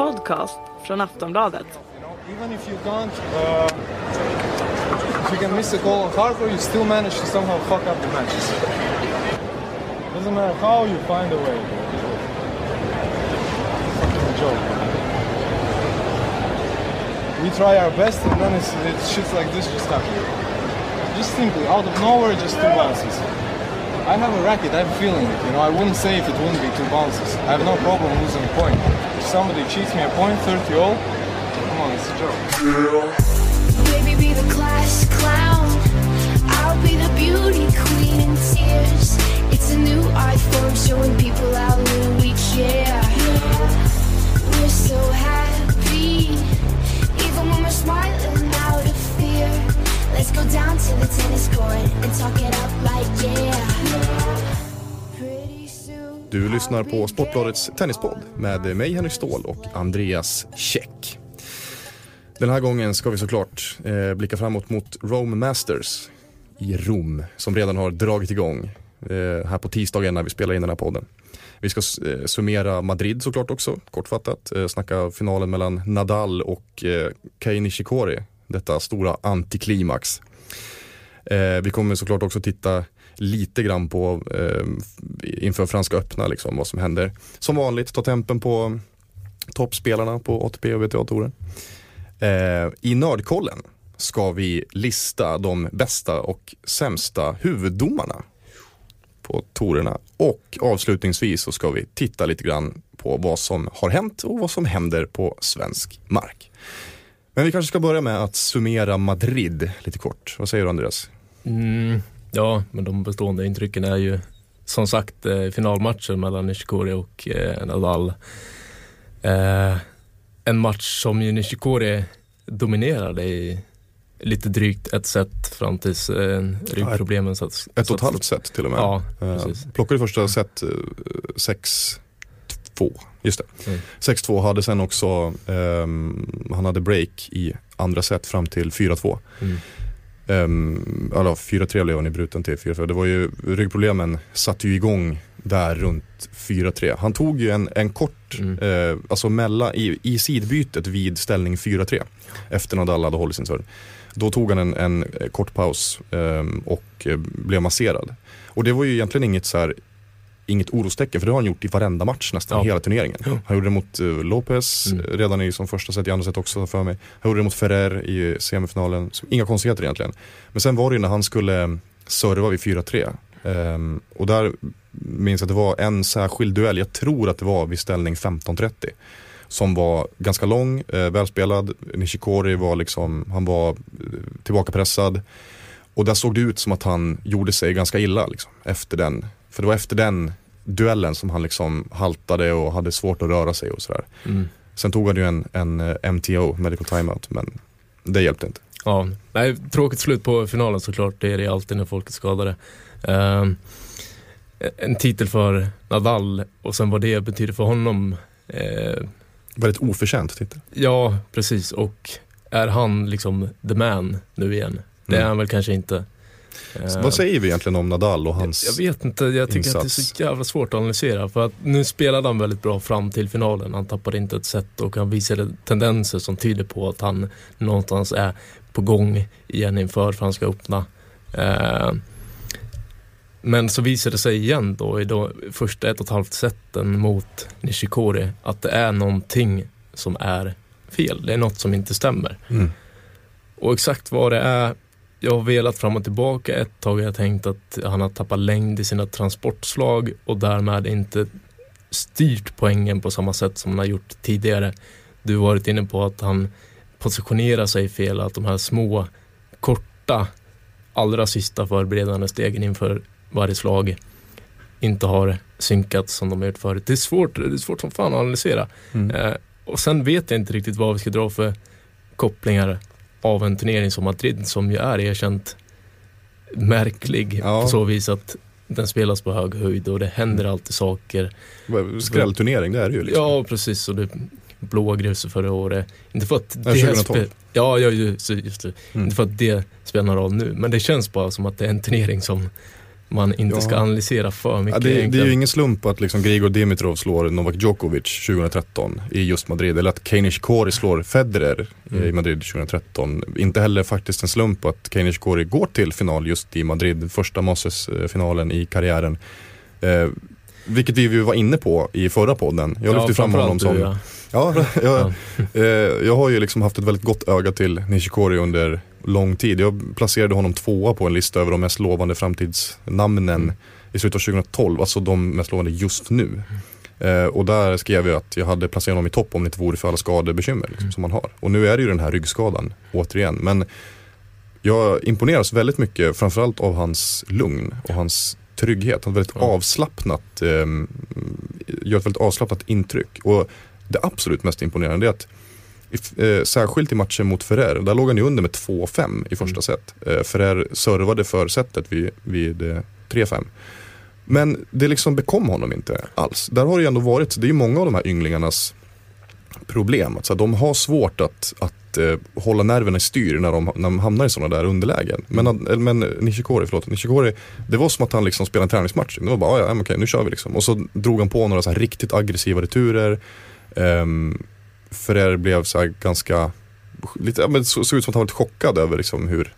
podcast från Aftonbladet. Even if you can't, uh, if you can miss a goal on hardcore, you still manage to somehow fuck up the matches. Doesn't matter how you find a way. Fucking joke. We try our best, and then it's, it's shit like this just happen. Just simply out of nowhere, just two bounces. I have a racket, I'm feeling it. You know, I wouldn't say if it wouldn't be two bounces. I have no problem losing a point. Somebody cheats me a point, 30 all, come on, it's a joke. Baby, be the class clown. I'll be the beauty queen in tears. It's a new art form showing people how little we care. We're so happy, even when we're smiling out of fear. Let's go down to the tennis court and talk it up like yeah. Soon Du lyssnar på Sportbladets tennispodd med mig Henrik Ståhl och Andreas Käck. Den här gången ska vi såklart eh, blicka framåt mot Rome Masters i Rom som redan har dragit igång eh, här på tisdagen när vi spelar in den här podden. Vi ska eh, summera Madrid såklart också, kortfattat. Eh, snacka finalen mellan Nadal och eh, Kei Nishikori, detta stora antiklimax. Eh, vi kommer såklart också titta lite grann på eh, inför Franska öppna, liksom, vad som händer. Som vanligt, ta tempen på toppspelarna på ATP och WTA-touren. Eh, I Nördkollen ska vi lista de bästa och sämsta huvuddomarna på tourerna och avslutningsvis så ska vi titta lite grann på vad som har hänt och vad som händer på svensk mark. Men vi kanske ska börja med att summera Madrid lite kort. Vad säger du Andreas? Mm, ja, men de bestående intrycken är ju som sagt eh, finalmatchen mellan Nishikori och eh, Nadal. Eh, en match som ju Nishikori dominerade i lite drygt ett set fram tills eh, ryggproblemen satt. Ett och ett halvt set till och med. Ja, Eh, plockade första set eh, 6-2. Just det. Mm. 6-2 hade sen också, ehm, han hade break i andra set fram till 4-2. Mm. Um, eller 4-3 blev han i bruten till 4-4. Det var ju, ryggproblemen satte ju igång där runt 4-3. Han tog ju en, en kort, Mm. eh, alltså mellan, i, i sidbytet vid ställning 4-3 efter Nadal hade hållit sin serve. Då tog han en, en kort paus ehm, och eh, blev masserad. Och det var ju egentligen inget så här inget orostecken för det har han gjort i varenda match nästan Ja. hela turneringen. Ja. Han gjorde det mot uh, Lopez Mm. eh, redan i som första set, i andra set också för mig. Han gjorde det mot Ferrer i semifinalen. Så inga konstigheter egentligen. Men sen var det ju när han skulle eh, serva vid 4-3. Ehm, och där minns jag att det var en särskild duell, jag tror att det var vid ställning 15-30. Som var ganska lång, eh, välspelad. Nishikori var liksom, han var tillbakapressad. Och där såg det ut som att han gjorde sig ganska illa liksom, efter den. För det var efter den duellen som han liksom haltade och hade svårt att röra sig och sådär. Mm. Sen tog han ju en, en eh, MTO, medical timeout, men det hjälpte inte. Ja, nej, tråkigt slut på finalen såklart. Det är det alltid när folk är skadade. Ehm, en titel för Nadal och sen vad det betyder för honom. Eh, Väldigt oförtjänt titel. ja, precis. Och är han liksom the man nu igen? Det är Mm. han väl kanske inte. Så Ehm, Vad säger vi egentligen om Nadal och hans... Jag vet inte, jag tycker att det är insats? så jävla svårt att analysera. För att nu spelade han väldigt bra fram till finalen. Han tappade inte ett set och han visade tendenser som tyder på att han någonstans är på gång igen inför Franska öppna. Eh, men så visade det sig igen då i då första ett och ett halvt seten mot Nishikori att det är någonting som är fel. Det är något som inte stämmer. Mm. Och exakt vad det är, jag har velat fram och tillbaka ett tag. Jag har tänkt att han har tappat längd i sina transportslag och därmed inte styrt poängen på samma sätt som han har gjort tidigare. Du har varit inne på att han positionerar sig fel, att de här små, korta, allra sista förberedande stegen inför varje slag inte har synkats som de har gjort förut. Det är svårt, det är svårt som fan att analysera. Mm. Eh, och sen vet jag inte riktigt vad vi ska dra för kopplingar av en turnering som Madrid som ju är erkänt märklig Ja. på så vis att den spelas på hög höjd och det händer alltid saker. Skrällturnering, det är det ju liksom. Ja, precis. Och det blåa gruset förra året. Inte för att det 2012. spe- ja, ja, just, just det. Mm. Inte för att det spelar någon roll nu. Men det känns bara som att det är en turnering som man inte ska Ja. analysera för Ja, mycket det, det är ju ingen slump att liksom Grigor Dimitrov slår Novak Djokovic 2013 i just Madrid. Eller att Kei Nishikori slår Federer Mm. i Madrid 2013. Inte heller faktiskt en slump att Kei Nishikori går till final just i Madrid. Första Masters-finalen i karriären. Eh, vilket vi var inne på i förra podden. Jag lyfte fram honom som... du, ja. Ja, jag, Ja. eh, jag har ju liksom haft ett väldigt gott öga till Nishikori under lång tid. Jag placerade honom tvåa på en lista över de mest lovande framtidsnamnen Mm. i slutet av 2012, alltså de mest lovande just nu. Eh, och där skrev jag att jag hade placerat honom i topp om det inte vore för alla skadebekymmer liksom, Mm. som han har. Och nu är det ju den här ryggskadan återigen. Men jag imponeras väldigt mycket framförallt av hans lugn och hans trygghet. Han har väldigt avslappnat, eh, gör ett väldigt avslappnat intryck. Och det absolut mest imponerande är att i- eh, särskilt i matchen mot Ferrer, där låg han ju under med 2-5 i första Mm. set. Eh, Ferrer servade för setet vid, vid eh, 3-5. Men det liksom bekom honom inte alls. Där har det ju ändå varit, det är ju många av de här ynglingarnas problem. Alltså, de har svårt att, att eh, hålla nerverna i styr när de, när de hamnar i sådana där underlägen. Men, att- men Nishikori, förlåt, Nishikori, det var som att han liksom spelade en träningsmatch. Det var bara, "Ah, ja, okej, nu kör vi liksom. Och så drog han på några så här riktigt aggressiva returer. Um, Ferrer blev så ganska, lite, ja, men så, såg ut som att han var lite chockad över liksom hur,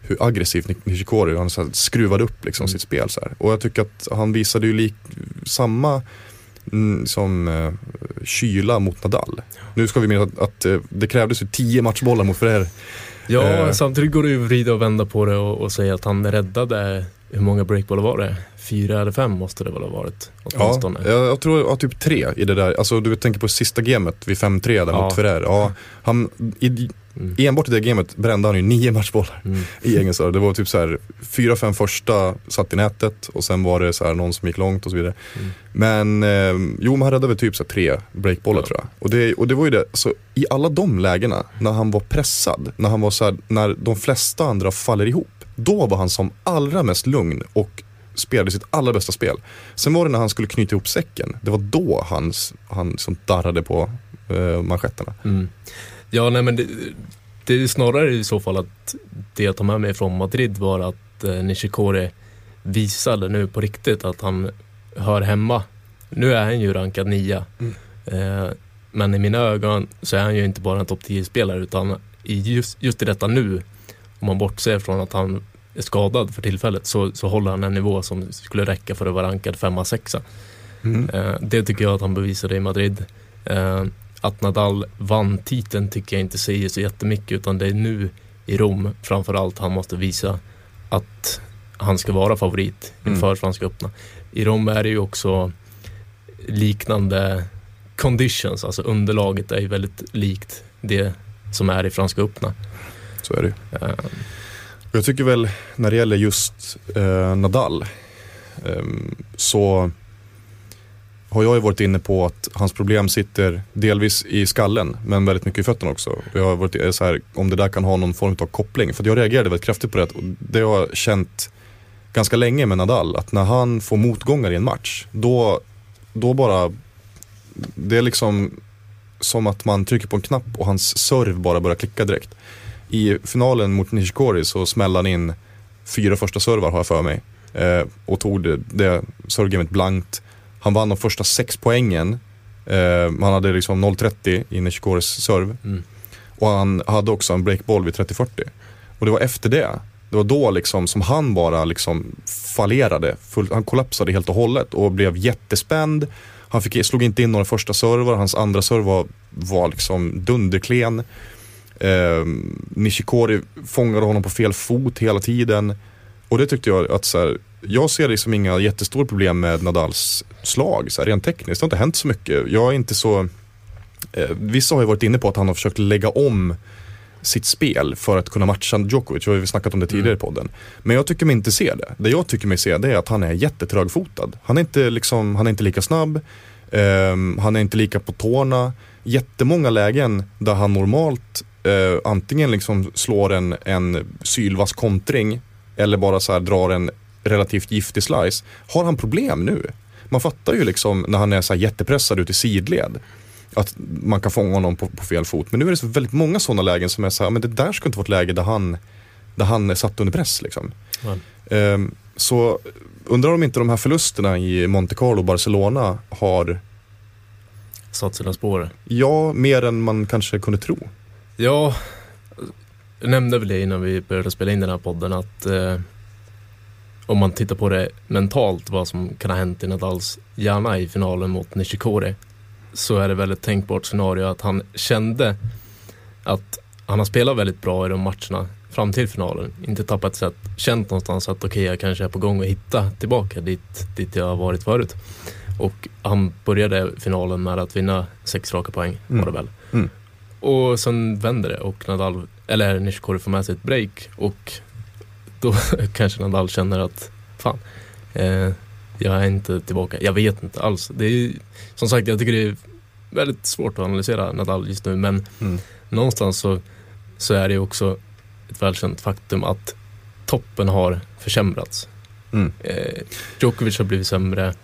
hur aggressivt Ni- Nishikori, han så här skruvade upp liksom Mm. sitt spel. Så här. Och jag tycker att han visade ju lik, samma mm, som eh, kyla mot Nadal. Nu ska vi minnas att, att eh, det krävdes ju tio matchbollar mot Ferrer. Ja, Eh. samtidigt går det ju att vrida och vända på det och, och säga att han räddade, hur många breakbollar var det? Fyra eller fem måste det väl ha varit Ja, åtminstone. jag, jag tror ja, typ tre i det där. Alltså du tänker på sista gamet vid 5-3 där Ja. mot Ferrer. Ja, han, i, Mm. enbart i det gamet brände han ju nio matchbollar. Mm. i serve. Det var typ så här fyra, fem första satt i nätet och sen var det så här någon som gick långt och så vidare. Mm. Men eh, jo, men han räddade väl typ så här tre breakbollar Ja. tror jag. Och det, och det var ju det, så i alla de lägena när han var pressad, när han var så här, när de flesta andra faller ihop, då var han som allra mest lugn och spelade sitt allra bästa spel. Sen var det när han skulle knyta ihop säcken, det var då han, han liksom darrade på eh, manschetterna. Mm. Ja, nej men det, det är snarare i så fall att det jag tar med mig från Madrid var att eh, Nishikori visade nu på riktigt att han hör hemma. Nu är han ju rankad nia. Mm. Eh, men i mina ögon så är han ju inte bara en topp 10-spelare utan i just, just i detta nu, om man bortser från att han är skadad för tillfället, så, så håller han en nivå som skulle räcka för att vara rankad femma, sexa. Eh, Det tycker jag att han bevisade i Madrid. Eh, Att Nadal vann titeln tycker jag inte säger så jättemycket utan det är nu i Rom framförallt han måste visa att han ska vara favorit inför Mm. Franska öppna. I Rom är det ju också liknande conditions, alltså underlaget är ju väldigt likt det som är i Franska öppna. Så är det Jag tycker väl när det gäller just eh, Nadal ehm, så har jag ju varit inne på att hans problem sitter delvis i skallen men väldigt mycket i fötterna också. Jag har varit så här, om det där kan ha någon form av koppling. För att jag reagerade väldigt kraftigt på det. Och det har jag känt ganska länge med Nadal. Att när han får motgångar i en match, då, då bara, det är liksom som att man trycker på en knapp och hans serve bara börjar klicka direkt. I finalen mot Nishikori så smällde han in fyra första servar har jag för mig. Eh, och tog det, det servegamet blankt. Han vann de första sex poängen. Eh, han hade liksom 0-30 i Nishikoris serve. mm. Och han hade också en breakboll vid 30-40. Och det var efter det, det var då liksom som han bara liksom fallerade. Full, han kollapsade helt och hållet och blev jättespänd. Han fick, slog inte in några första servar, hans andra serve var, var liksom dunderklen. Eh, Nishikori fångade honom på fel fot hela tiden. Och det tyckte jag att så här, jag ser liksom inga jättestora problem med Nadals slag, så här, rent tekniskt. Det har inte hänt så mycket. Jag är inte så eh, Vissa har ju varit inne på att han har försökt lägga om sitt spel för att kunna matcha Djokovic. Vi har ju snackat om det tidigare i podden. Men jag tycker mig inte se det. Det jag tycker mig se det är att han är jättetrögfotad. Han är inte, liksom, han är inte lika snabb. ehm, han är inte lika på tårna. Jättemånga lägen där han normalt eh, antingen liksom slår en, en sylvass kontring eller bara så här drar en relativt giftig slice. Har han problem nu? Man fattar ju liksom när han är så jättepressad ut i sidled att man kan fånga honom på, på fel fot. Men nu är det så väldigt många sådana lägen som är så här, men det där ska inte vara ett läge där han, där han är satt under press liksom. Ehm, så undrar om inte de här förlusterna i Monte Carlo och Barcelona har, Satt sina spår. ja, mer än man kanske kunde tro. Ja, jag nämnde väl det innan vi började spela in den här podden att eh, om man tittar på det mentalt, vad som kan ha hänt i Nadals hjärna i finalen mot Nishikori, så är det väl ett tänkbart scenario att han kände att han har spelat väldigt bra i de matcherna fram till finalen. Inte tappat sätt, känt någonstans att okej, okay, jag kanske är på gång att hitta tillbaka dit, dit jag har varit förut. Och han började finalen med att vinna sex raka poäng, Mm. var det väl. Mm. Och sen vänder det och Nadal, eller Nishikori får med sig ett break och då kanske Nadal känner att fan, eh, jag är inte tillbaka. Jag vet inte alls. Det är som sagt, jag tycker det är väldigt svårt att analysera Nadal just nu men Mm. någonstans så, så är det också ett välkänt faktum att toppen har försämrats. Mm. Eh, Djokovic har blivit sämre,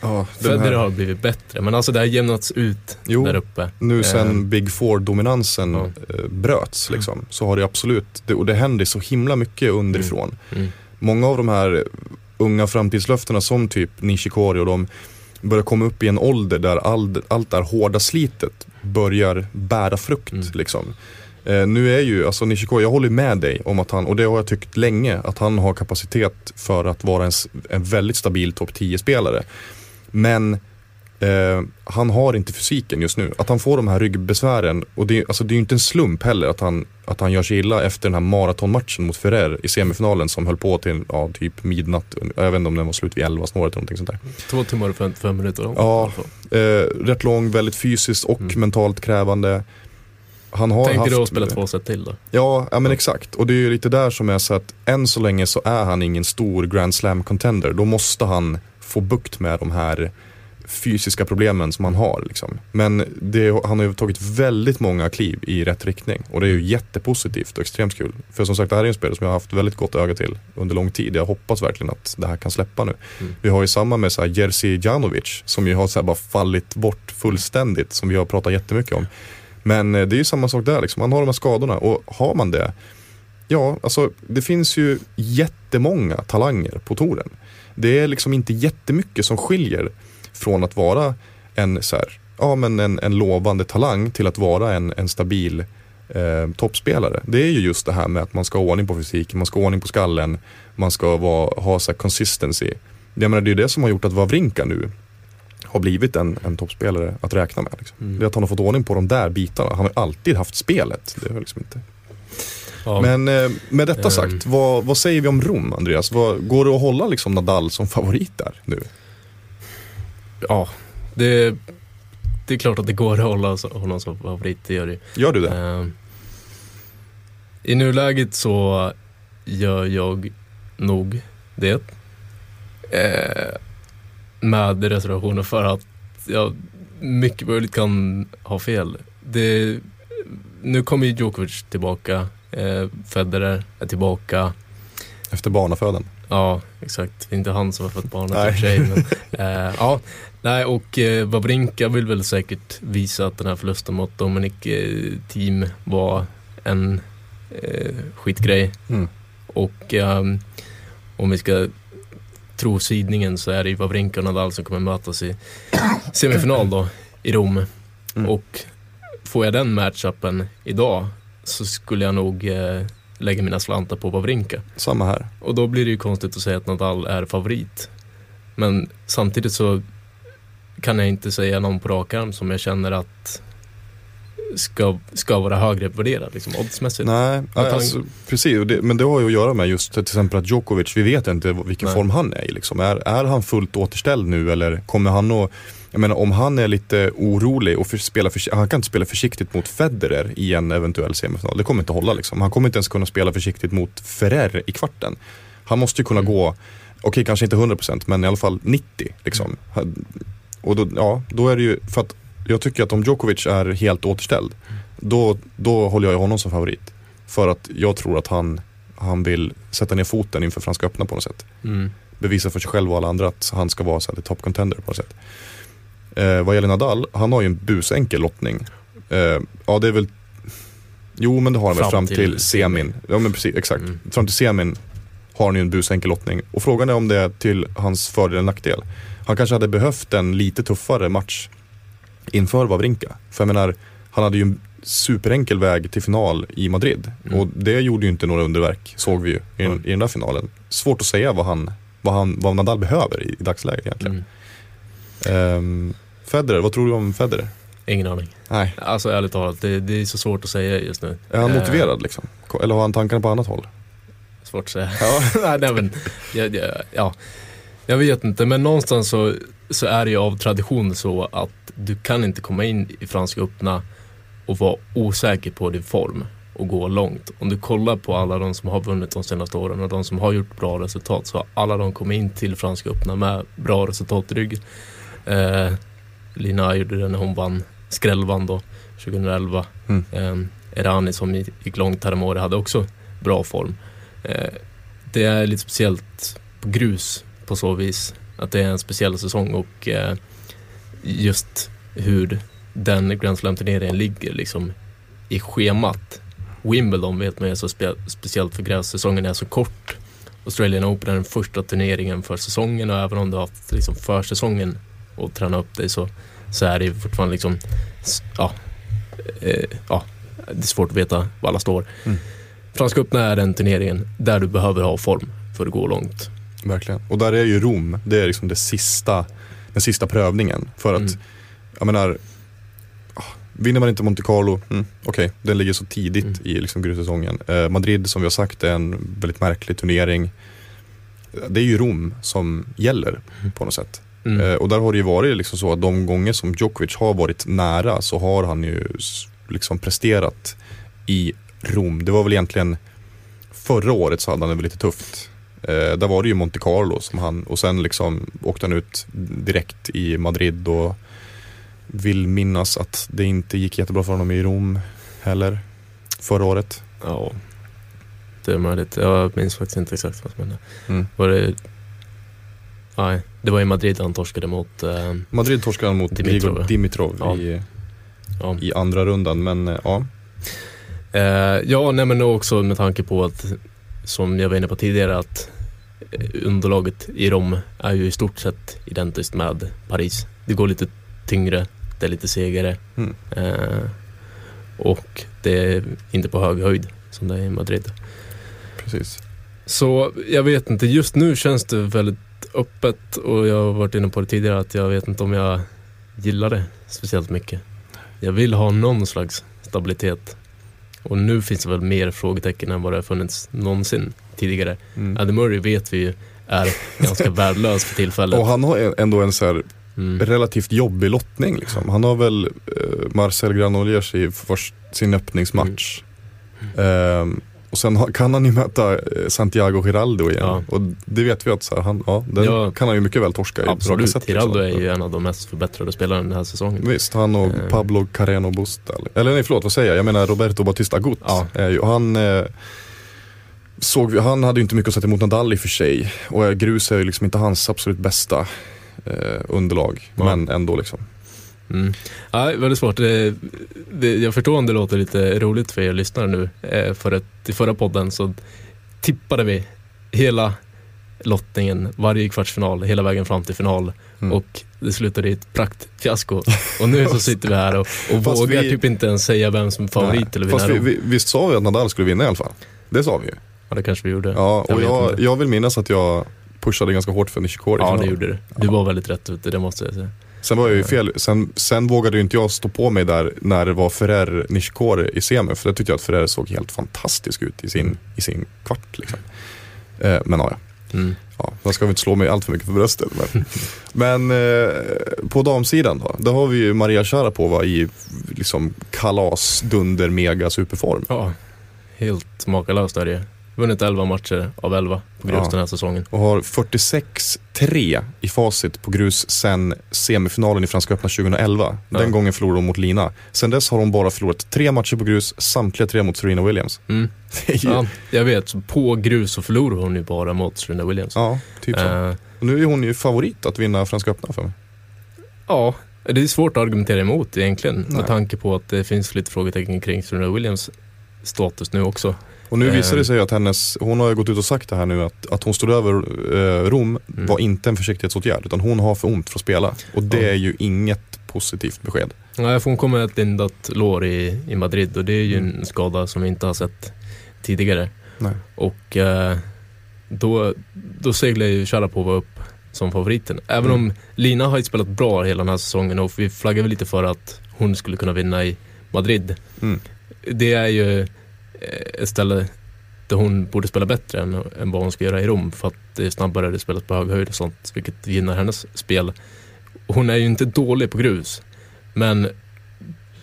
Ja, Federer har blivit bättre men alltså det har jämnats ut Jo, där uppe. nu sen Eh, Big Four-dominansen Ja. eh, bröts liksom, så har det absolut, det, och det händer så himla mycket underifrån. mm, Många av de här unga framtidslöftena som typ Nishikori och de börjar komma upp i en ålder där all, allt det här hårda slitet börjar bära frukt. Mm. Liksom. Eh, nu är ju, alltså Nishikori, jag håller med dig om att han, och det har jag tyckt länge, att han har kapacitet för att vara en, en väldigt stabil topp 10-spelare. Men eh, han har inte fysiken just nu. Att han får de här ryggbesvären, och det, alltså det är ju inte en slump heller att han, att han gör sig illa efter den här maratonmatchen mot Ferrer i semifinalen som höll på till ja, typ midnatt. Jag vet inte om den var slut vid 11 snåret eller någonting sånt där. Två timmar och 55 minuter. Ja. i alla fall. Eh, rätt lång, väldigt fysiskt och Mm. mentalt krävande. Han har Tänk haft, dig då att spela två set till då. Ja, ja men exakt. Och det är ju lite där som är så att än så länge så är han ingen stor Grand Slam contender. Då måste han få bukt med de här fysiska problemen som han har. Liksom. Men det, han har ju tagit väldigt många kliv i rätt riktning och det är ju jättepositivt och extremt kul. För som sagt det här är en spelare som jag har haft väldigt gott öga till under lång tid. Jag hoppas verkligen att det här kan släppa nu. Mm. Vi har ju samma med så här Jerzy Janovic som ju har så bara fallit bort fullständigt som vi har pratat jättemycket om. Men eh, det är ju samma sak där liksom. Man har de här skadorna och har man det Ja, alltså det finns ju jättemånga talanger på touren. Det är liksom inte jättemycket som skiljer från att vara en, så här, ja, men en, en lovande talang till att vara en, en stabil eh, toppspelare. Det är ju just det här med att man ska ha ordning på fysiken, man ska ha ordning på skallen, man ska vara, ha så här consistency. Jag menar, det är ju det som har gjort att Wawrinka nu har blivit en, en toppspelare att räkna med. Liksom. Mm. Det är att han har fått ordning på de där bitarna. Han har alltid haft spelet. Det är liksom inte... Ja. Men eh, med detta Ehm. sagt, vad, vad säger vi om Rom, Andreas? Vad, går det att hålla liksom Nadal som favorit där nu? ja, det, det är klart att det går att hålla honom som favorit, det gör det. Gör du det? Ehm, I nuläget så gör jag nog det. Eh, med reservationer för att jag mycket möjligt kan ha fel. Det, nu kommer ju Djokovic tillbaka, eh, Federer är tillbaka. Efter barnafödan? Ja, exakt. Det är inte han som har fått barnet i och för sig. Men, eh, ja, nej, och eh, Wawrinka vill väl säkert visa att den här förlusten mot Dominic eh, Team var en eh, skitgrej. Mm. Och ehm, om vi ska tro sidningen så är det ju Wawrinka och Nadal som kommer mötas i semifinal då i Rom. Mm. Och får jag den matchupen idag så skulle jag nog eh, lägga mina slantar på Wawrinka. Samma här. Och då blir det ju konstigt att säga att Nadal är favorit. Men samtidigt så kan jag inte säga någon på rak arm som jag känner att ska, ska vara högre värderad liksom, oddsmässigt. Nej, alltså, precis. Det, men det har ju att göra med just till exempel att Djokovic, vi vet inte vilken Nej. form han är i. Liksom. Är, är han fullt återställd nu eller kommer han att jag menar om han är lite orolig och för, spelar för, han kan inte spela försiktigt mot Federer i en eventuell semifinal. Det kommer inte hålla liksom. Han kommer inte ens kunna spela försiktigt mot Ferrer i kvarten. Han måste ju kunna Mm. gå, okej kanske inte 100% men i alla fall 90 liksom. Han- Och då, ja, då är det ju, för att jag tycker att om Djokovic är helt återställd, då, då håller jag honom som favorit. För att jag tror att han, han vill sätta ner foten inför Franska öppna på något sätt. Mm. Bevisa för sig själv och alla andra att han ska vara så här, top contender på något sätt. Eh, vad gäller Nadal, han har ju en busenkel lottning. Eh, ja det är väl, jo men det har han väl Fram fram till till, semin. Ja men precis, exakt. Mm. Fram till semin har han ju en busenkel lottning. Och frågan är om det är till hans fördel eller nackdel. Han kanske hade behövt en lite tuffare match inför Wawrinka. För jag menar, han hade ju en superenkel väg till final i Madrid. Mm. Och det gjorde ju inte några underverk, såg vi ju i, Mm. i den där finalen. Svårt att säga vad, han, vad, han, vad Nadal behöver i, i dagsläget egentligen. Mm. Ehm, Federer, vad tror du om Federer? Ingen aning. Nej. Alltså ärligt talat, det, det är så svårt att säga just nu. Är han Eh, motiverad liksom? Eller har han tankarna på annat håll? Svårt att säga. nej, nej, men, ja, ja, ja, jag vet inte, men någonstans så, så är det ju av tradition så att du kan inte komma in i Franska öppna och vara osäker på din form och gå långt. Om du kollar på alla de som har vunnit de senaste åren och de som har gjort bra resultat så har alla de kommit in till Franska öppna med bra resultat i ryggen. Eh, Lina gjorde det när hon vann, skrällvann då 2011. Mm. Eh, Erani som gick långt häromåret hade också bra form. Eh, det är lite speciellt på grus på så vis. Att det är en speciell säsong och eh, just hur den Grand Slam-turneringen ligger liksom i schemat. Wimbledon vet man är så spe- speciellt för grässäsongen är så kort. Australian Open är den första turneringen för säsongen och även om du har haft liksom försäsongen och träna upp dig så, så är det fortfarande liksom, ja, eh, ja, det är svårt att veta var alla står. Mm. Franska öppna är den turneringen där du behöver ha form för att gå långt. Verkligen. Och där är ju Rom, det är liksom det sista, den sista prövningen. För att, Mm. jag menar, ah, vinner man inte Monte Carlo, mm, okej, den ligger så tidigt Mm. i liksom grussäsongen. Eh, Madrid som vi har sagt är en väldigt märklig turnering. Det är ju Rom som gäller på något sätt. Mm. Eh, och där har det ju varit liksom så att de gånger som Djokovic har varit nära så har han ju liksom presterat i Rom. Det var väl egentligen förra året så hade han det väl lite tufft. Eh, där var det ju Monte Carlo som han, och sen liksom åkte han ut direkt i Madrid och vill minnas att det inte gick jättebra för honom i Rom heller förra året. Ja, det är möjligt. Jag minns faktiskt inte exakt vad som hände. Mm. Var det... Nej, det var i Madrid han torskade mot... Eh, Madrid torskade han mot Dimitrov. Dimitrov Ja. i, ja. i andra rundan. Men eh, ja, Eh, ja, nej men också med tanke på att, som jag var inne på tidigare, att eh, underlaget i Rom är ju i stort sett identiskt med Paris. Det går lite tyngre, det är lite segare Mm. eh, och det är inte på hög höjd som det är i Madrid. precis. Så jag vet inte, just nu känns det väldigt öppet och jag har varit inne på det tidigare att jag vet inte om jag gillar det speciellt mycket. Jag vill ha någon slags stabilitet. Och nu finns det väl mer frågetecken än vad det har funnits någonsin tidigare. Mm. Andy Murray vet vi ju är ganska värdelös för tillfället. Och han har ändå en så här Mm. relativt jobbig lottning. Liksom. Han har väl eh, Marcel Granollers i sin öppningsmatch. Ehm, och sen kan han ju möta eh, Santiago Giraldo igen. Ja. Och det vet vi att så här, han, ja, den Ja. kan han ju mycket väl torska i Absolut, set, Tiraldo är liksom. ju en av de mest förbättrade spelarna den här säsongen. Visst, han och Eh. Pablo Carreno Busta. Eller nej förlåt, vad säger jag? Jag menar Roberto Bautista Agut. Ja. Han, eh, såg han hade ju inte mycket att sätta emot Nadal i och för sig. Och grus är ju liksom inte hans absolut bästa eh, underlag. Men ändå liksom. Mm. Ja, väldigt svårt. Jag förstår om det låter lite roligt för er lyssnare nu. Eh, för att i förra podden så tippade vi hela lottningen, varje kvartsfinal, hela vägen fram till final. Mm. Och det slutade i ett praktfiasko. Och nu så sitter vi här och, och vågar vi- typ inte ens säga vem som är favorit Nej. eller vinner. vi, vi, visst sa vi att Nadal skulle vinna i alla fall? Det sa vi ju. Ja, det kanske vi gjorde. Ja, Jag och jag, inte. jag vill minnas att jag pushade ganska hårt för Nishikori. Ja, det gjorde du. Du var väldigt rätt ute, det måste jag säga. Sen var jag ju fel. Sen, sen vågade ju inte jag stå på mig där när det var Ferrer Nishikori i semi. För det tyckte jag att Ferrer såg helt fantastisk ut i sin, i sin kvart. Liksom. Eh, men ja, Mm. ja, jag ska väl inte slå mig allt för mycket för bröstet. Men, men eh, på damsidan då, då har vi ju Maria Sharapova i liksom kalas, dunder, mega superform. Ja, helt makalöst är det. Vunnit 11 matcher av 11 på grus Ja. den här säsongen. och har 46-3 i facit på grus sen semifinalen i Franska öppna 2011. Den Ja. gången förlorade hon mot Lina. Sen dess har hon bara förlorat tre matcher på grus, samtliga tre mot Serena Williams. Mm. Ja, jag vet, på grus så förlorar hon ju bara mot Serena Williams. ja, typ så. Eh, Och nu är hon ju favorit att vinna Franska öppna för mig. ja, det är svårt att argumentera emot egentligen Nej. med tanke på att det finns lite frågetecken kring Serena Williams status nu också. Och nu visar det Eh. sig att hennes, hon har ju gått ut och sagt det här nu att, att hon stod över eh, Rom Mm. var inte en försiktighetsåtgärd utan hon har för ont för att spela. Och det Ja. är ju inget positivt besked. Nej, för hon kommer ett lindat lår i, i Madrid och det är ju Mm. en skada som vi inte har sett tidigare. Nej. Och eh, då, då seglar ju Sharapova upp som favoriten. Även Mm. om Lina har ju spelat bra hela den här säsongen och vi flaggar väl lite för att hon skulle kunna vinna i Madrid. Mm. Det är ju ett ställe där hon borde spela bättre än, än vad hon ska göra i Rom för att det är snabbare, det spelas på hög höjd och sånt vilket gynnar hennes spel. Hon är ju inte dålig på grus men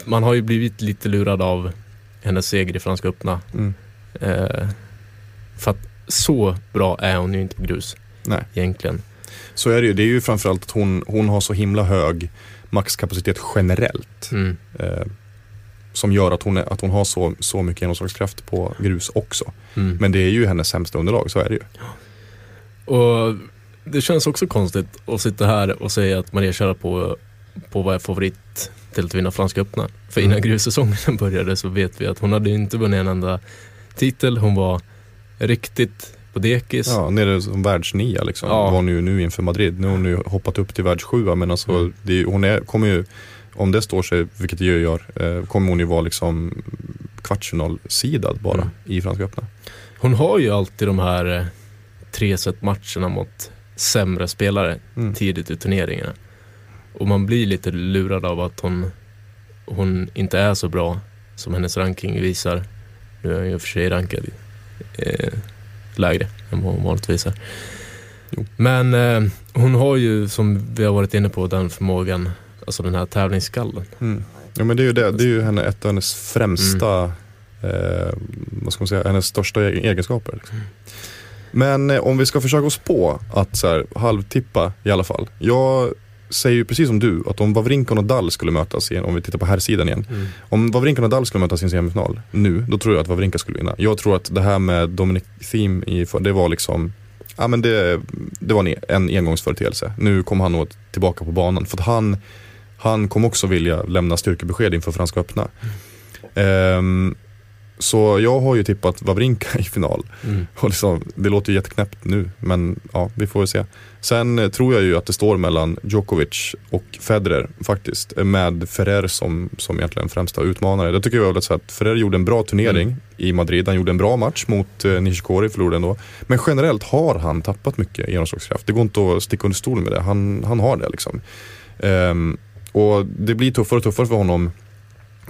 man har ju blivit lite lurad av hennes seger i Franska öppna. Mm. Eh, för att så bra är hon ju inte på grus Nej. egentligen. Så är det ju. Det är ju framförallt att hon, hon har så himla hög maxkapacitet generellt. Mm. Eh, som gör att hon, är, att hon har så, så mycket genomslagskraft på grus också. Mm. Men det är ju hennes sämsta underlag, så är det ju. Och det känns också konstigt att sitta här och säga att Maria Sharapova på vad är favorit till att vinna Franska öppna. För innan Mm. grussäsongen började så vet vi att hon hade inte vunnit en enda titel. Hon var riktigt på dekis. Ja, nere som världsnia liksom. Ja. Var hon ju nu inför Madrid. Nu har hon ju hoppat upp till världssjua men alltså Mm. det, hon är, kommer ju, om det står sig, vilket det ju gör, eh, kommer hon ju vara liksom kvartsfinalsidad bara Mm. i Franska öppna. Hon har ju alltid de här eh, tre set matcherna mot sämre spelare Mm. tidigt i turneringarna. Och man blir lite lurad av att hon, hon inte är så bra som hennes ranking visar. Nu är hon ju för sig rankad eh, lägre än vad hon vanligtvis är. Jo. Men eh, hon har ju, som vi har varit inne på, den förmågan, alltså den här tävlingsskallen. Mm. Ja men det är ju det, det är ju henne, ett av hennes främsta, Mm. eh, vad ska man säga, hennes största e- egenskaper. Liksom. Men eh, om vi ska försöka oss på att så här, halvtippa i alla fall. Jag säger ju precis som du, att om Wawrinka och Nadal skulle mötas, igen, om vi tittar på här sidan igen. Om Wawrinka och Nadal skulle mötas i en semifinal nu, då tror jag att Wawrinka skulle vinna. Jag tror att det här med Dominic Thiem, i, det var liksom Ja men det, det var en, en engångsföreteelse. Nu kommer han nog tillbaka på banan. För att han, han kommer också vilja lämna styrkebesked inför Franska öppna. Ehm, så jag har ju tippat Wawrinka i final. Mm. Och liksom, det låter ju jätteknäppt nu, men ja, vi får väl se. Sen eh, tror jag ju att det står mellan Djokovic och Federer faktiskt. eh, Med Ferrer som, som egentligen främsta utmanare. Det tycker jag väl att, Ferrer gjorde en bra turnering i Madrid. Han gjorde en bra match mot eh, Nishikori, förlorade ändå. Men generellt har han tappat mycket genomslagskraft. Det går inte att sticka under stolen med det. Han, han har det liksom. Ehm, och det blir tuffare och tuffare för honom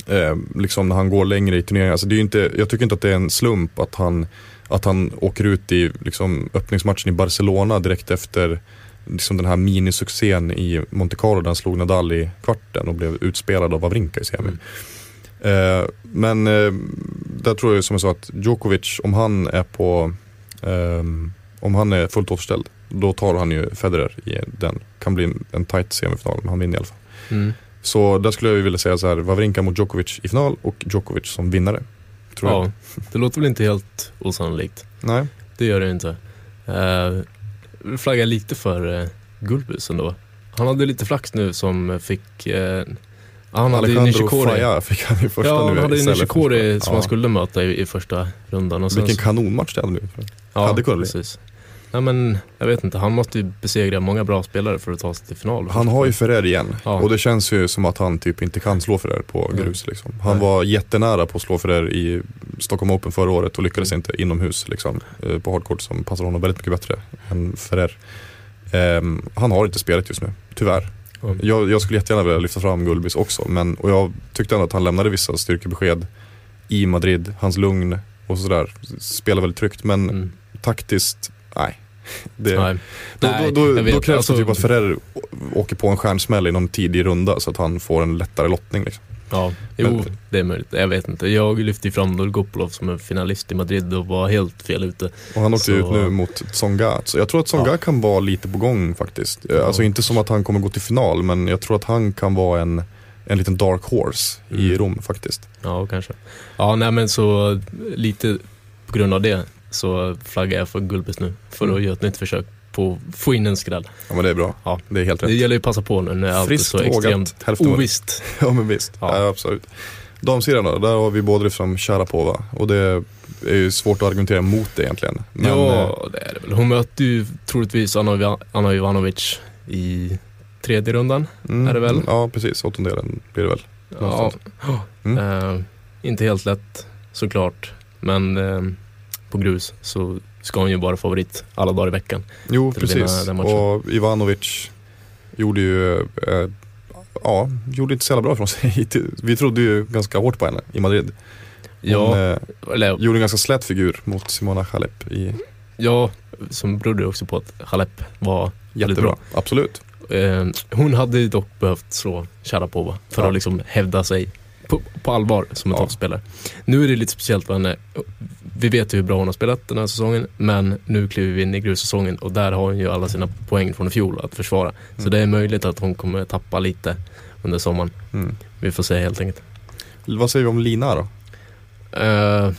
eh, liksom när han går längre i turneringen. Alltså det är inte, jag tycker inte att det är en slump att han, att han åker ut i liksom, öppningsmatchen i Barcelona direkt efter liksom, den här minisuccén i Monte Carlo där han slog Nadal i kvarten och blev utspelad av Wawrinka i semin. Eh, men eh, där tror jag som jag sa att Djokovic, om han är på ehm, om han är fullt återställd, då tar han ju Federer i den. Kan bli en, en tight semifinal, men han vinner i alla fall. Mm. Så där skulle jag vilja säga så här, Wawrinka mot Djokovic i final och Djokovic som vinnare. Tror jag. Ja, det låter väl inte helt osannolikt. Nej. Det gör det inte. Uh, vi flaggar lite för uh, Gulbis ändå. Han hade lite flax nu som fick... Uh, han hade Alejandro Nishikori. Faya fick han i första Ja, han hade ju Nishikori som Ja. han skulle möta i, i första rundan. Och Vilken kanonmatch det hade blivit. ja, hade kunnat precis. Nej men, jag vet inte. Han måste ju besegra många bra spelare för att ta sig till final. Han har ju Ferrer igen Ja. och det känns ju som att han typ inte kan slå Ferrer på grus. Liksom. Han Nej. var jättenära på att slå Ferrer i Stockholm Open förra året och lyckades Mm. inte inomhus liksom, eh, på hardcourt som passar honom väldigt mycket bättre än Ferrer. Ehm, han har inte spelet just nu, tyvärr. Ja. Jag, jag skulle jättegärna vilja lyfta fram Gulbis också men, och jag tyckte ändå att han lämnade vissa styrkebesked i Madrid. Hans lugn och sådär. Spelar väldigt tryggt men Mm. taktiskt, nej. Det, Nej. Då, Nej, då, då, då krävs Alltså- det typ att Ferrer åker på en stjärnsmäll i någon tidig runda så att han får en lättare lottning. Liksom. Ja, jo, Men- det är möjligt. Jag vet inte. Jag lyfte ju fram Dolgopolov som en finalist i Madrid och var helt fel ute. Och han åkte Så- ut nu mot Tsonga. Så jag tror att Tsonga Ja. kan vara lite på gång faktiskt. Eh, Ja. Alltså inte som att han kommer gå till final men jag tror att han kan vara en, en liten dark horse i Mm. Rom faktiskt. Ja, kanske. Ja, nej men så lite på grund av det så flaggar jag för Gulbis nu för att Mm. göra ett nytt försök på att få in en skräll. Ja men det är bra. Ja. Det är helt rätt. Det gäller ju att passa på nu när allt är så vågat, extremt hälften ovisst. Ja men visst, Ja. ja. absolut. Damsidan då, där har vi både från Sharapova och det är ju svårt att argumentera mot det egentligen. Men, eh, ja, det är det väl. Hon möter ju troligtvis Anna, Anna Ivanovic i tredje rundan. mm, är det väl? Ja, precis. Åttondelen blir det väl. Ja. Mm. eh, inte helt lätt såklart, men eh, på grus så ska hon ju vara favorit alla dagar i veckan. Jo, precis. Och Ivanovic gjorde ju, eh, ja, gjorde inte så jävla bra från sig. Vi trodde ju ganska hårt på henne i Madrid. Hon Ja, eh, eller, gjorde en ganska slät figur mot Simona Halep i ja, som berodde också på att Halep var jättebra. bra. Absolut. Eh, hon hade dock behövt slå Sharapova för Ja. att liksom hävda sig på, på allvar som en Ja. toppspelare. Nu är det lite speciellt för henne. Vi vet ju hur bra hon har spelat den här säsongen, men nu kliver vi in i grussäsongen och där har hon ju alla sina poäng från i fjol att försvara. Så Mm. det är möjligt att hon kommer tappa lite under sommaren. Mm. Vi får se helt enkelt. Vad säger vi om Lina då? Eh,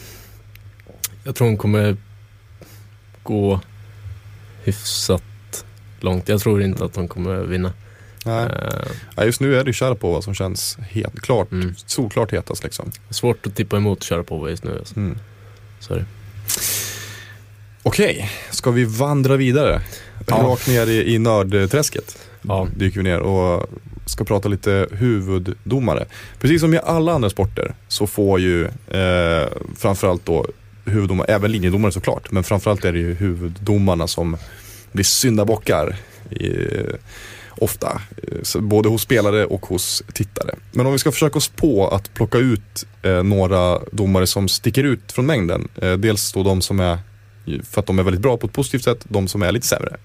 jag tror hon kommer gå hyfsat långt. Jag tror inte att hon kommer vinna. Nej. Eh, Ja, just nu är det Sharapova som känns helt klart, Mm. solklart hetast liksom. svårt att tippa emot Sharapova just nu. Alltså. Mm. Det. Okej, ska vi vandra vidare? Ja. Rakt ner i, i nördträsket Ja. dyker vi ner och ska prata lite huvuddomare. Precis som i alla andra sporter så får ju eh, framförallt då huvuddomare, även linjedomare såklart, men framförallt är det ju huvuddomarna som blir syndabockar i, ofta. eh, Både hos spelare och hos tittare. Men om vi ska försöka oss på att plocka ut eh, några domare som sticker ut från mängden. Eh, dels då de som är, för att de är väldigt bra på ett positivt sätt, de som är lite sämre.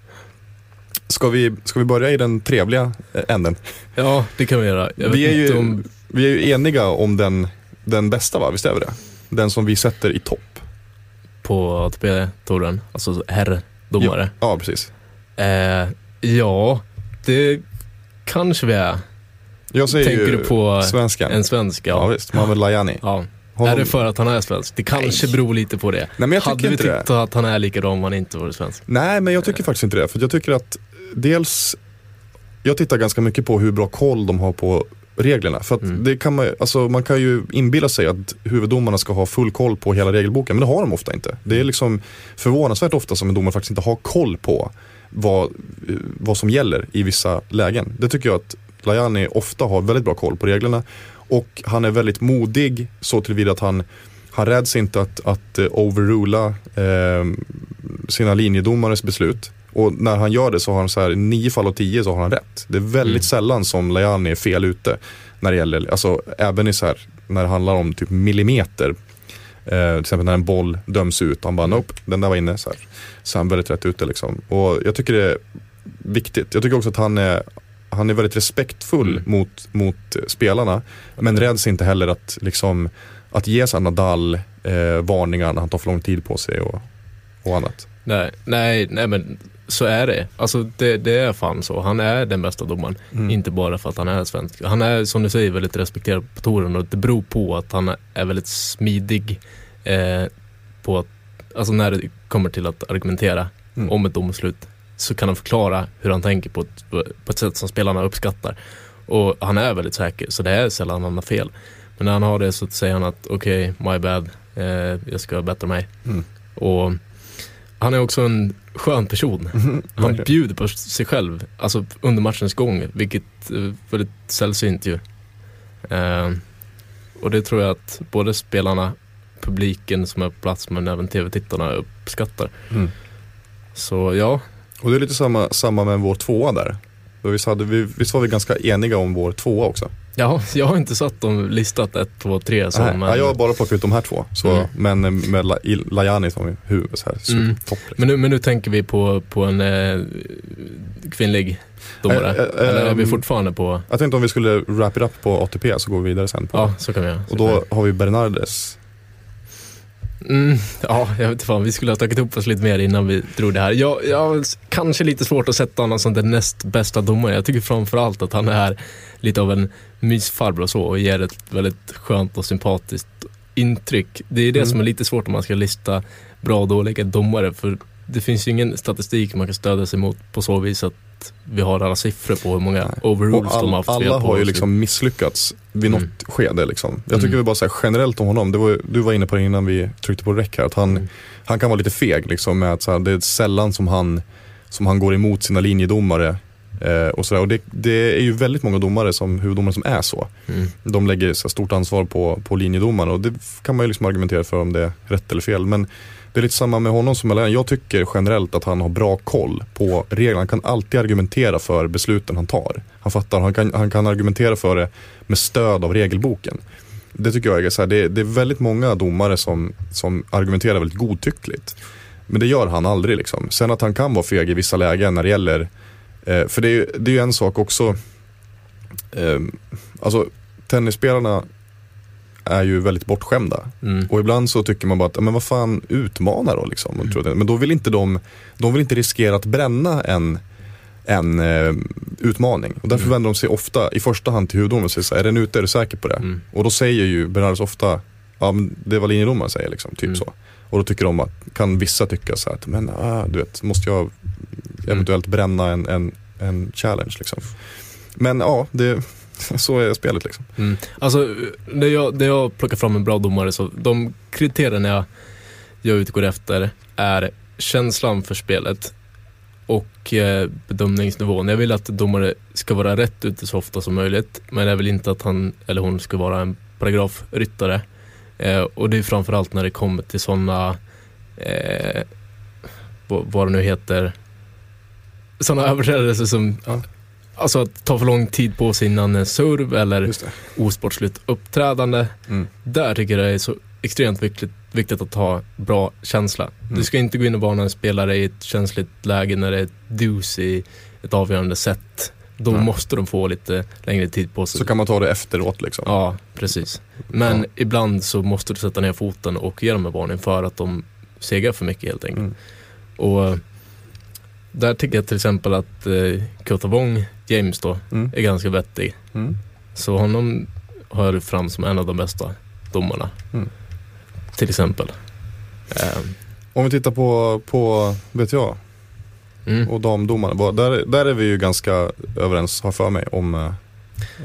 Ska vi, ska vi börja i den trevliga eh, änden? ja, det kan vi göra. Vi är, ju, om... vi är ju eniga om den, den bästa va, visst är vi det? Den som vi sätter i topp. På ATP-touren, alltså herrdomare. Ja, precis. Eh, ja, det kanske vi är. Jag säger Tänker ju du på svenskan. En svensk, ja. ja. visst, Mohamed Lajani. ja. Honom- Är det för att han är svensk? Det kanske Nej. beror lite på det. Nej men jag Hade vi inte det. tyckt att han är likadan om han inte vore svensk? Nej, men jag tycker faktiskt inte det. För jag tycker att dels, jag tittar ganska mycket på hur bra koll de har på reglerna. För att Mm. det kan man, alltså man kan ju inbilla sig att huvuddomarna ska ha full koll på hela regelboken, men det har de ofta inte. Det är liksom förvånansvärt ofta som en domare faktiskt inte har koll på vad, vad som gäller i vissa lägen. Det tycker jag att Lajani ofta har väldigt bra koll på reglerna. Och han är väldigt modig så tillvida att han, han räds inte att, att eh, overrula eh, sina linjedomares beslut. Och när han gör det så har han så här, i nio fall av tio så har han rätt. Det är väldigt Mm. sällan som Lajani är fel ute. När det gäller, alltså även i så här, när det handlar om typ millimeter. Eh, till exempel när en boll döms ut, han bara nope, den där var inne. Så, här. så han är väldigt rätt ute liksom. Och jag tycker det är viktigt. Jag tycker också att han är, han är väldigt respektfull Mm. mot, mot spelarna. Men räds inte heller att, liksom, att ge sig Nadal eh, varningar när han tar för lång tid på sig och, och annat. Nej, nej, nej men så är det. Alltså det, det är fan så. Han är den bästa domaren. Mm. Inte bara för att han är svensk. Han är som du säger väldigt respekterad på touren och det beror på att han är väldigt smidig eh, på att, alltså när det kommer till att argumentera Mm. om ett domslut så kan han förklara hur han tänker på ett, på ett sätt som spelarna uppskattar. Och han är väldigt säker så det är sällan han har fel. Men när han har det så säger han att okej, my bad, eh, jag ska bättra mig. Mm. Och han är också en skön person. Han Verkligen. bjuder på sig själv, alltså under matchens gång, vilket är väldigt sällsynt ju. Eh, och det tror jag att både spelarna, publiken som är på plats, men även tv-tittarna uppskattar. Mm. Så ja, Och det är lite samma, samma med vår tvåa där. Visst, hade vi, visst var vi ganska eniga om vår tvåa också? Ja jag har inte satt dem listat 1, 2, 3 så, Nej, men, ja, jag har bara plockat ut de här två. Så, Mm. Men med La- Lajani som huvud, så här, Mm. supertopp. liksom. men, nu, men nu tänker vi på, på en eh, kvinnlig domare. Eh, eh, Eller är vi ehm, fortfarande på, Jag tänkte om vi skulle wrap it up på ATP så går vi vidare sen. På. ja så kan vi göra. Så Och då har vi Bernardes. Mm, ja, jag vet inte fan. Vi skulle ha tagit ihop oss lite mer innan vi drog det här. Jag, jag kanske lite svårt att sätta honom som den näst bästa domaren. Jag tycker framförallt att han är lite av en mysfarbror och så och ger ett väldigt skönt och sympatiskt intryck. Det är det Mm. som är lite svårt om man ska lista bra och dåliga domare för det finns ju ingen statistik man kan stödja sig mot på så vis att att vi har alla siffror på hur många overrules Och de har all, haft alla har ju liksom misslyckats vid något Mm. skede. Liksom. Jag tycker Mm. vi bara säga generellt om honom, var, du var inne på det innan vi tryckte på rec här, att han, Mm. han kan vara lite feg. Liksom, med att, här, det är sällan som han, som han går emot sina linjedomare. Eh, och så där. och det, det är ju väldigt många domare som, huvuddomare som är så. Mm. De lägger så stort ansvar på, på linjedomarna och det kan man ju liksom argumentera för om det är rätt eller fel. Men det är lite samma med honom som med Jag tycker generellt att han har bra koll på reglerna. Han kan alltid argumentera för besluten han tar. Han fattar, han kan, han kan argumentera för det med stöd av regelboken. Det tycker jag är så här, det, det är väldigt många domare som, som argumenterar väldigt godtyckligt. Men det gör han aldrig liksom. Sen att han kan vara feg i vissa lägen när det gäller, eh, för det är ju det är en sak också, eh, alltså tennisspelarna är ju väldigt bortskämda. Mm. Och ibland så tycker man bara att, men vad fan, utmana då liksom. Att- Men då vill inte de, de vill inte riskera att bränna en, en eh, utmaning. Och därför Mm. vänder de sig ofta i första hand till huvuddomaren och säger så här, är den ute, är du säker på det? Mm. Och då säger ju Bernardes ofta, ja men det är vad linjedomaren säger liksom, typ Mm. så. Och då tycker de att, kan vissa tycka så här, att, men ah, du vet, måste jag eventuellt bränna en, en, en challenge liksom. Men ja, det, så är spelet liksom. Mm. Alltså, när jag, när jag plockar fram en bra domare så de kriterierna jag, jag utgår efter är känslan för spelet och eh, bedömningsnivån. Jag vill att domare ska vara rätt ute så ofta som möjligt men jag vill inte att han eller hon ska vara en paragrafryttare. Eh, och det är framförallt när det kommer till sådana, eh, vad, vad det nu heter, sådana överträdelser som Ja. Alltså att ta för lång tid på sig innan en serve eller Just det. osportsligt uppträdande. Mm. Där tycker jag det är så extremt viktigt, viktigt att ha bra känsla. Mm. Du ska inte gå in och varna en spelare i ett känsligt läge när det är ett deuce i ett avgörande set. Då Nej. måste de få lite längre tid på sig. Så kan man ta det efteråt liksom. Ja, precis. Men Ja. ibland så måste du sätta ner foten och ge dem en varning för att de segrar för mycket helt enkelt. Mm. Och eh, där tycker jag till exempel att eh, Kotavong, James då, Mm. är ganska vettig. Mm. Så honom har jag fram som en av de bästa domarna. Mm. Till exempel. Ehm, Om vi tittar på, på vet jag, mm. och damdomarna. Där, där är vi ju ganska överens, har för mig, om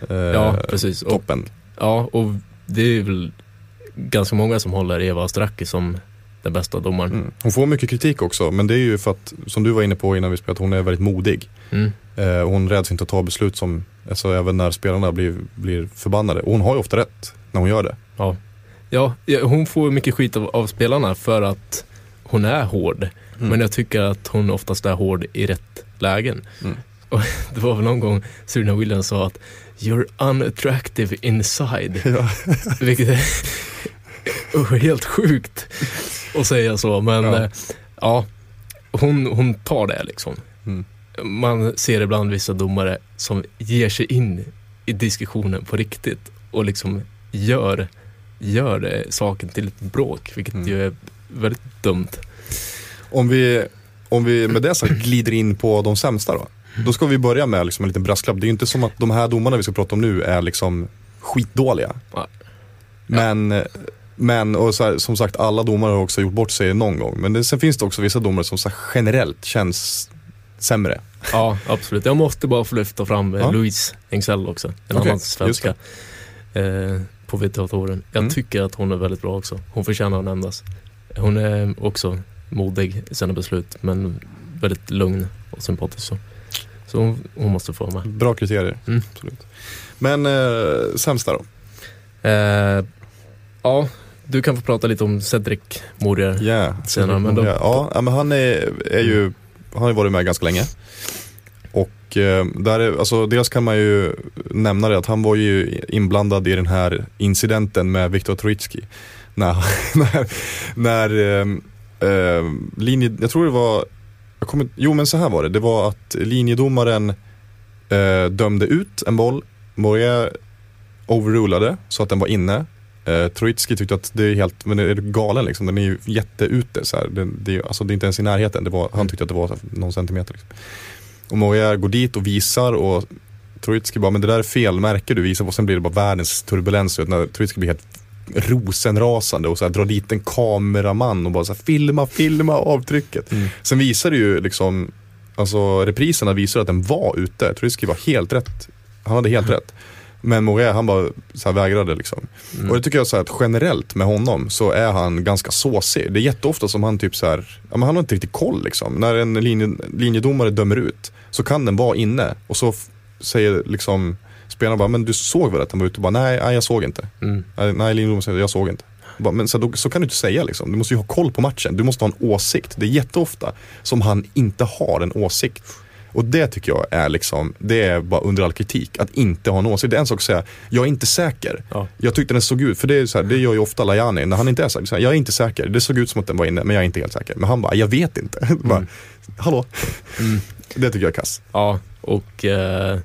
eh, Ja, precis. Och, toppen. ja, och det är väl ganska många som håller Eva Astraki som den bästa domaren. Mm. Hon får mycket kritik också, men det är ju för att, som du var inne på innan vi spelade, att hon är väldigt modig. Mm. Eh, hon räds inte att ta beslut som, alltså även när spelarna blir, blir förbannade. Och hon har ju ofta rätt när hon gör det. Ja. Ja, ja, hon får mycket skit av, av spelarna för att hon är hård. Mm. Men jag tycker att hon oftast är hård i rätt lägen. Mm. Och det var väl någon gång Serena Williams sa att You're unattractive inside. Ja. Vilket är helt sjukt att säga så. Men Ja. ja, ja hon, hon tar det liksom. Mm. Man ser ibland vissa domare som ger sig in i diskussionen på riktigt och liksom gör, gör det, saken till ett bråk, vilket Mm. ju är väldigt dumt. Om vi, om vi med det sagt glider in på de sämsta då. Då ska vi börja med liksom en liten brasklapp. Det är ju inte som att de här domarna vi ska prata om nu är liksom skitdåliga. Ja. Men, men och här, som sagt alla domare har också gjort bort sig någon gång. Men det, sen finns det också vissa domare som så här, generellt känns sämre. Ja, absolut. Jag måste bara få lyfta fram eh, Ja. Louise Engsell också, en Okej, annan svenska eh, på VTA-touren. Jag Mm. tycker att hon är väldigt bra också. Hon förtjänar att nämnas. Hon är också modig i sina beslut, men väldigt lugn och sympatisk. Så, så hon, hon måste få med. Bra kriterier. Mm. Absolut. Men eh, sämsta då? Eh, ja, du kan få prata lite om Cedric Morier. Yeah. Senare, men då- ja, men han är, är ju, han har ju varit med ganska länge. Och eh, där är, alltså, dels kan man ju nämna det att han var ju inblandad i den här incidenten med Viktor Troicki. När, när, när eh, eh, linje, jag tror det var, jag kommer, jo men så här var det, det var att linjedomaren eh, dömde ut en boll, Morier overrulade så att den var inne. Eh, Troicki tyckte att det är helt, men är du galen liksom? Den är ju jätteute så här. Det, det, är- alltså, det är inte ens i närheten. Det var, han tyckte att det var någon centimeter. Liksom. Och Moya går dit och visar och Troicki bara, men det där är fel märke du visar på. Och sen blir det bara världens turbulens. vet, När Troicki blir helt rosenrasande och så här, drar dit en kameraman och bara så här, filma, filma avtrycket. Mm. Sen visar det ju liksom alltså repriserna visar att den var ute. Trubisky var helt rätt. Han hade helt rätt. Men Moret han bara så vägrade liksom. Mm. Och det tycker jag så att generellt med honom så är han ganska såsig. Det är jätteofta som han typ så här, ja, men han har inte riktigt koll liksom. När en linje, linjedomare dömer ut så kan den vara inne och så säger liksom spelarna bara, men du såg väl att den var ute? Och bara, nej, nej jag såg inte. Mm. Nej, nej linjedomaren säger, jag såg inte. Bara, Men så, då, så kan du inte säga liksom. Du måste ju ha koll på matchen. Du måste ha en åsikt. Det är jätteofta som han inte har en åsikt. Och det tycker jag är liksom, det är bara under all kritik. Att inte ha en åsikt. Det är en sak att säga, jag är inte säker. Ja. Jag tyckte den såg ut, för det, är så här, det gör ju ofta Lajani när han inte är säker. Så här, Jag är inte säker. Det såg ut som att den var inne, men jag är inte helt säker. Men han bara, jag vet inte. bara, Hallå? Mm. Det tycker jag är kass. Ja, och eh,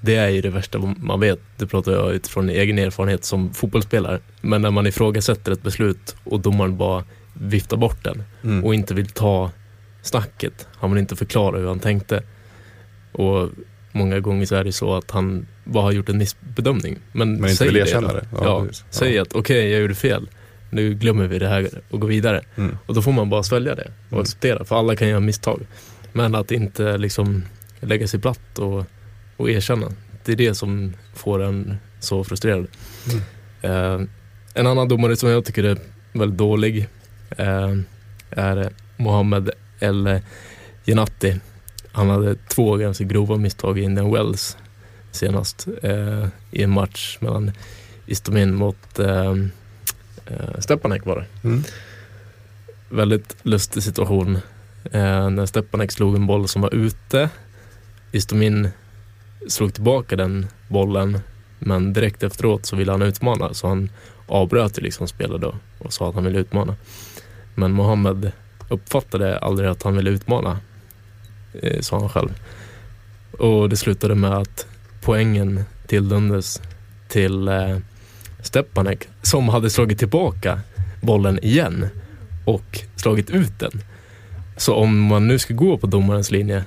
det är ju det värsta man vet. Det pratar jag utifrån egen erfarenhet som fotbollsspelare. Men när man ifrågasätter ett beslut och domaren bara viftar bort den Mm. och inte vill ta snacket. Han vill inte förklara hur han tänkte. Och många gånger så är det så att han bara har gjort en missbedömning. Men, Men inte vill erkänna det. Ja, Ja, säg att okej, jag gjorde fel. Nu glömmer vi det här och går vidare. Mm. Och då får man bara svälja det och Mm. acceptera. För alla kan göra misstag. Men att inte liksom lägga sig platt och, och erkänna. Det är det som får en så frustrerad. Mm. Eh, en annan domare som jag tycker är väldigt dålig eh, är Mohammed El Jenati. Han hade två ganska grova misstag i Indian Wells senast eh, i en match mellan Istomin mot eh, eh, Stepanek var det Mm. väldigt lustig situation. Eh, när Stepanek slog en boll som var ute. Istomin slog tillbaka den bollen men direkt efteråt så ville han utmana så han avbröt liksom spelet då och sa att han ville utmana. Men Mohammed uppfattade aldrig att han ville utmana, eh, sa han själv. Och det slutade med att poängen tilldömdes till eh, Stepanek som hade slagit tillbaka bollen igen och slagit ut den. Så om man nu ska gå på domarens linje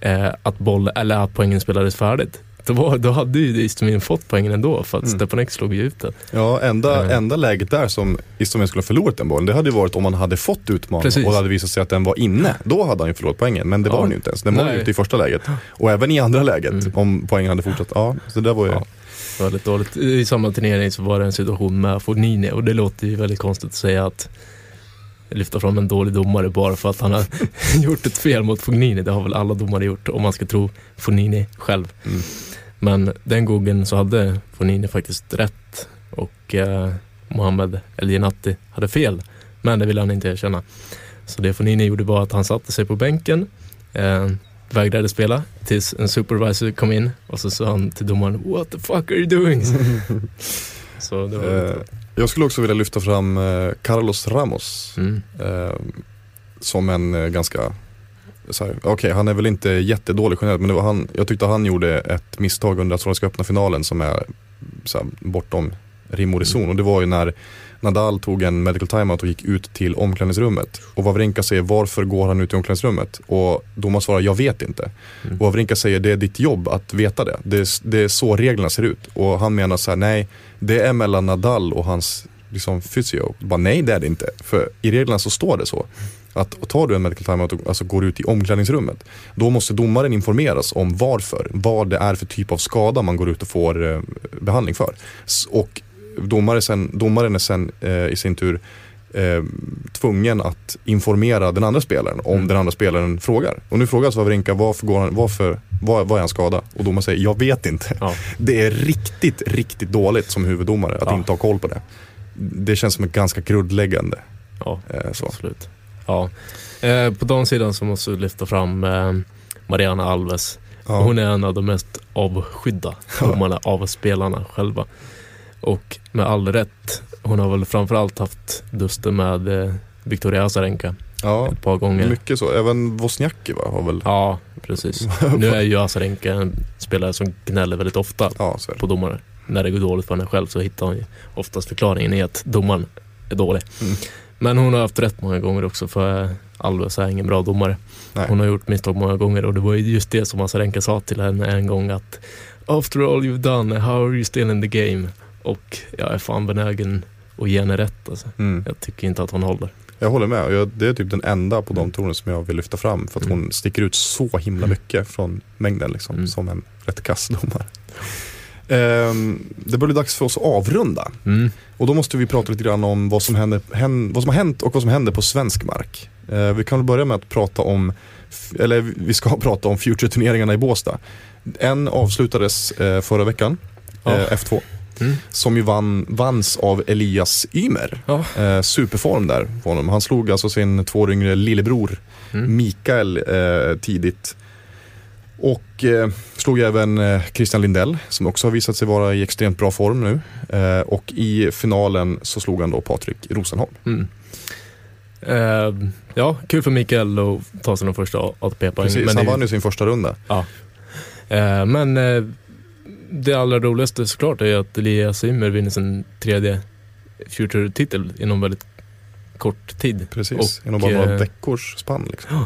eh, att, boll, eller att poängen spelades färdigt då, var, då hade ju Istomin fått poängen ändå för att Mm. Stepanek slog ju ut den. Ja, enda, Eh. enda läget där som Istomin skulle ha förlorat den bollen, det hade ju varit om han hade fått utmaning Precis. och det hade visat sig att den var inne. Då hade han ju förlorat poängen, men det var Ja. den ju inte ens. Den var Nej. ju ute i första läget. Och även i andra läget, Mm. om poängen hade fortsatt. Ja, så det var ju... Ja. Väldigt dåligt. I samma turnering så var det en situation med Fognini och det låter ju väldigt konstigt att säga att lyfta fram en dålig domare bara för att han har gjort ett fel mot Fognini. Det har väl alla domare gjort om man ska tro Fognini själv. Mm. Men den gången så hade Fognini faktiskt rätt och eh, Mohammed El Jenati hade fel. Men det ville han inte erkänna. Så det Fognini gjorde var att han satte sig på bänken, eh, vägrade spela tills en supervisor kom in och så sa han till domaren What the fuck are you doing? så det var Eh, jag skulle också vilja lyfta fram eh, Carlos Ramos mm. eh, som en eh, ganska Okej, han är väl inte jättedålig generellt men han, jag tyckte han gjorde ett misstag under Australiska öppna finalen som är här, bortom rim och reson. Och det var ju när Nadal tog en medical timeout och gick ut till omklädningsrummet. Och Wawrinka säger varför går han ut i omklädningsrummet? Och domaren svarar jag vet inte. Mm. Och Wawrinka säger det är ditt jobb att veta det. Det är, det är så reglerna ser ut. Och han menar så här, nej det är mellan Nadal och hans liksom, physio. Bara, nej det är det inte. För i reglerna så står det så. Att tar du en medical timeout och alltså, går ut i omklädningsrummet. Då måste domaren informeras om varför. Vad det är för typ av skada man går ut och får eh, behandling för. Och domare sen, domaren är sen eh, i sin tur eh, tvungen att informera den andra spelaren om Mm. den andra spelaren frågar. Och nu frågar Wawrinka varför går han, varför, vad, vad är hans skada? Och domaren säger jag vet inte. Ja. Det är riktigt, riktigt dåligt som huvuddomare att Ja. inte ha koll på det. Det känns som ett ganska grundläggande. Ja, Eh, så. absolut. Ja. Eh, på damsidan så måste vi lyfta fram eh, Mariana Alves. Ja. Hon är en av de mest avskydda domarna av spelarna själva. Och med all rätt. Hon har väl framförallt haft duster med eh, Victoria Azarenka ja, ett par gånger. mycket så. Även Wozniacki va, har väl... Ja, precis. Nu är ju Azarenka en spelare som gnäller väldigt ofta Ja, på domare. När det går dåligt för henne själv så hittar hon ju oftast förklaringen i att domaren är dålig. Mm. Men hon har haft rätt många gånger också för Alves är ingen bra domare. Nej. Hon har gjort misstag många gånger och det var ju just det som Azarenka sa till henne en gång att After all you've done, how are you still in the game? Och jag är fan benägen att ge henne rätt alltså. Mm. Jag tycker inte att hon håller. Jag håller med. Jag, det är typ den enda på damtouren som jag vill lyfta fram för att hon sticker ut så himla mycket från mängden liksom, Mm. som en rätt kass domare. Ehm, det börjar bli dags för oss att avrunda. Mm. Och då måste vi prata lite grann om vad som, händer, hän, vad som har hänt och vad som händer på svensk mark. Eh, vi kan väl börja med att prata om, eller vi ska prata om Future-turneringarna i Båstad. En avslutades eh, förra veckan, Ja. eh, F2, Mm. som ju vann, vanns av Elias Ymer. Ja. Eh, superform där på honom. Han slog alltså sin två yngre lillebror Mm. Mikael eh, tidigt. Och eh, slog även eh, Christian Lindell som också har visat sig vara i extremt bra form nu. Eh, och i finalen så slog han då Patrik Rosenholm. Mm. Eh, ja, kul för Mikael att ta sina första ATP-poäng. Precis, Men, han det, vann ju sin första runda. eh, men det allra roligaste såklart är att Elias Ymer vinner sin tredje Future-titel inom väldigt kort tid. Precis, Och, inom bara några veckors spann. Liksom.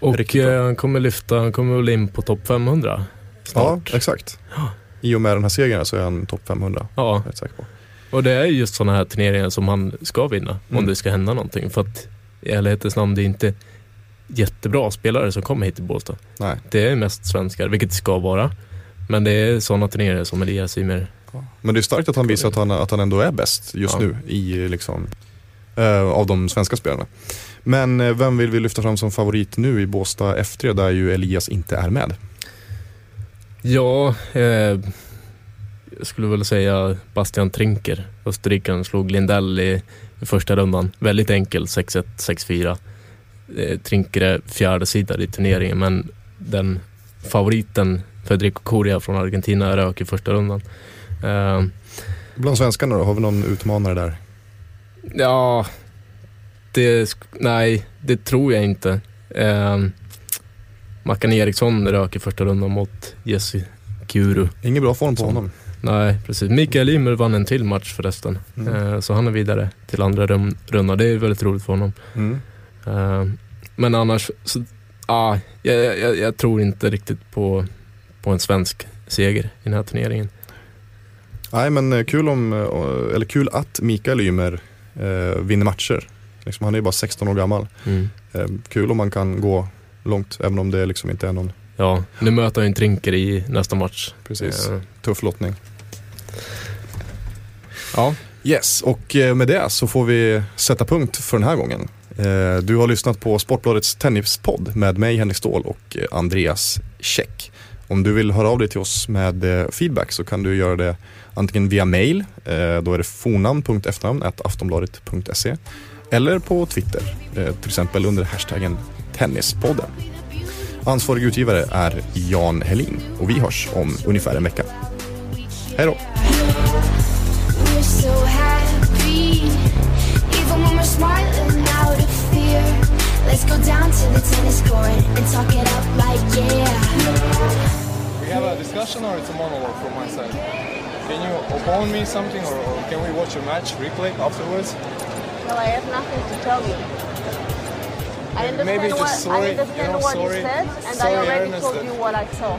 Och eh, han kommer lyfta, han kommer väl in på topp 500 Ja, snart. exakt. I och med den här segern så är han topp 500. Ja, Rätt säker på. och det är just sådana här turneringar som han ska vinna Mm. om det ska hända någonting. För att i ärlighetens namn, det är inte jättebra spelare som kommer hit till Båstad. Nej. Det är mest svenskar, vilket det ska vara. Men det är sådana turneringar som Elias Ymer. Men det är starkt att han visar att han, att han ändå är bäst just Ja. nu i, liksom, av de svenska spelarna. Men eh, vem vill vi lyfta fram som favorit nu i Båstad F3 där ju Elias inte är med? Ja, eh, jag skulle väl säga Bastian Trinker. Österrikaren slog Lindell i, i första rundan. Väldigt enkelt, 6-1, 6-4. Eh, Trinker är fjärde sida i turneringen men den favoriten Federico Coria från Argentina rök i första rundan. Eh, Bland svenskarna då, har vi någon utmanare där? Ja, det, nej, det tror jag inte. Eh, Mackan Eriksson rök i första rundan mot Jesse Kuru. Ingen bra form på Så. honom. Nej, precis. Mikael Ymer vann en till match förresten. Mm. Eh, så han är vidare till andra rum, rundan. Det är väldigt roligt för honom. Mm. Eh, men annars, så, ah, jag, jag, jag tror inte riktigt på, på en svensk seger i den här turneringen. Nej men eh, kul, om, eh, eller kul att Mikael Ymer eh, vinner matcher. Liksom, han är ju bara 16 år gammal. Mm. Eh, kul om man kan gå långt även om det liksom inte är någon Ja, nu möter han ju en Trinker i nästa match. precis, Eh, tuff lottning. ja, Yes, och eh, med det så får vi sätta punkt för den här gången. Eh, Du har lyssnat på Sportbladets tennispodd med mig Henrik Ståhl och Andreas Käck. Om du vill höra av dig till oss med eh, feedback så kan du göra det antingen via mail, eh, då är det fornamn.efternamn aftonbladet.se eller på Twitter, eh, till exempel under hashtaggen Tennispodden. Ansvarig utgivare är Jan Helin och vi hörs om ungefär en vecka. Hej då! We're so happy, even smiling out of fear. Let's go down to the tennis court and talk it up like yeah. We have a discussion or it's a monologue from my side? Can you oppose me something or, or can we watch a match replay afterwards? Well, I have nothing to tell you. I understand Maybe just what sorry, I understand you know, what sorry. you said, and Sorry, I already Ernest, told you what I saw.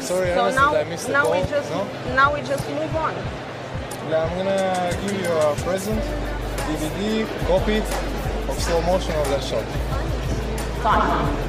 Sorry, so Ernest, now, that I missed the now we just no? now we just move on. Yeah, I'm gonna give you a present, DVD, copy of slow motion of that shot. Fine.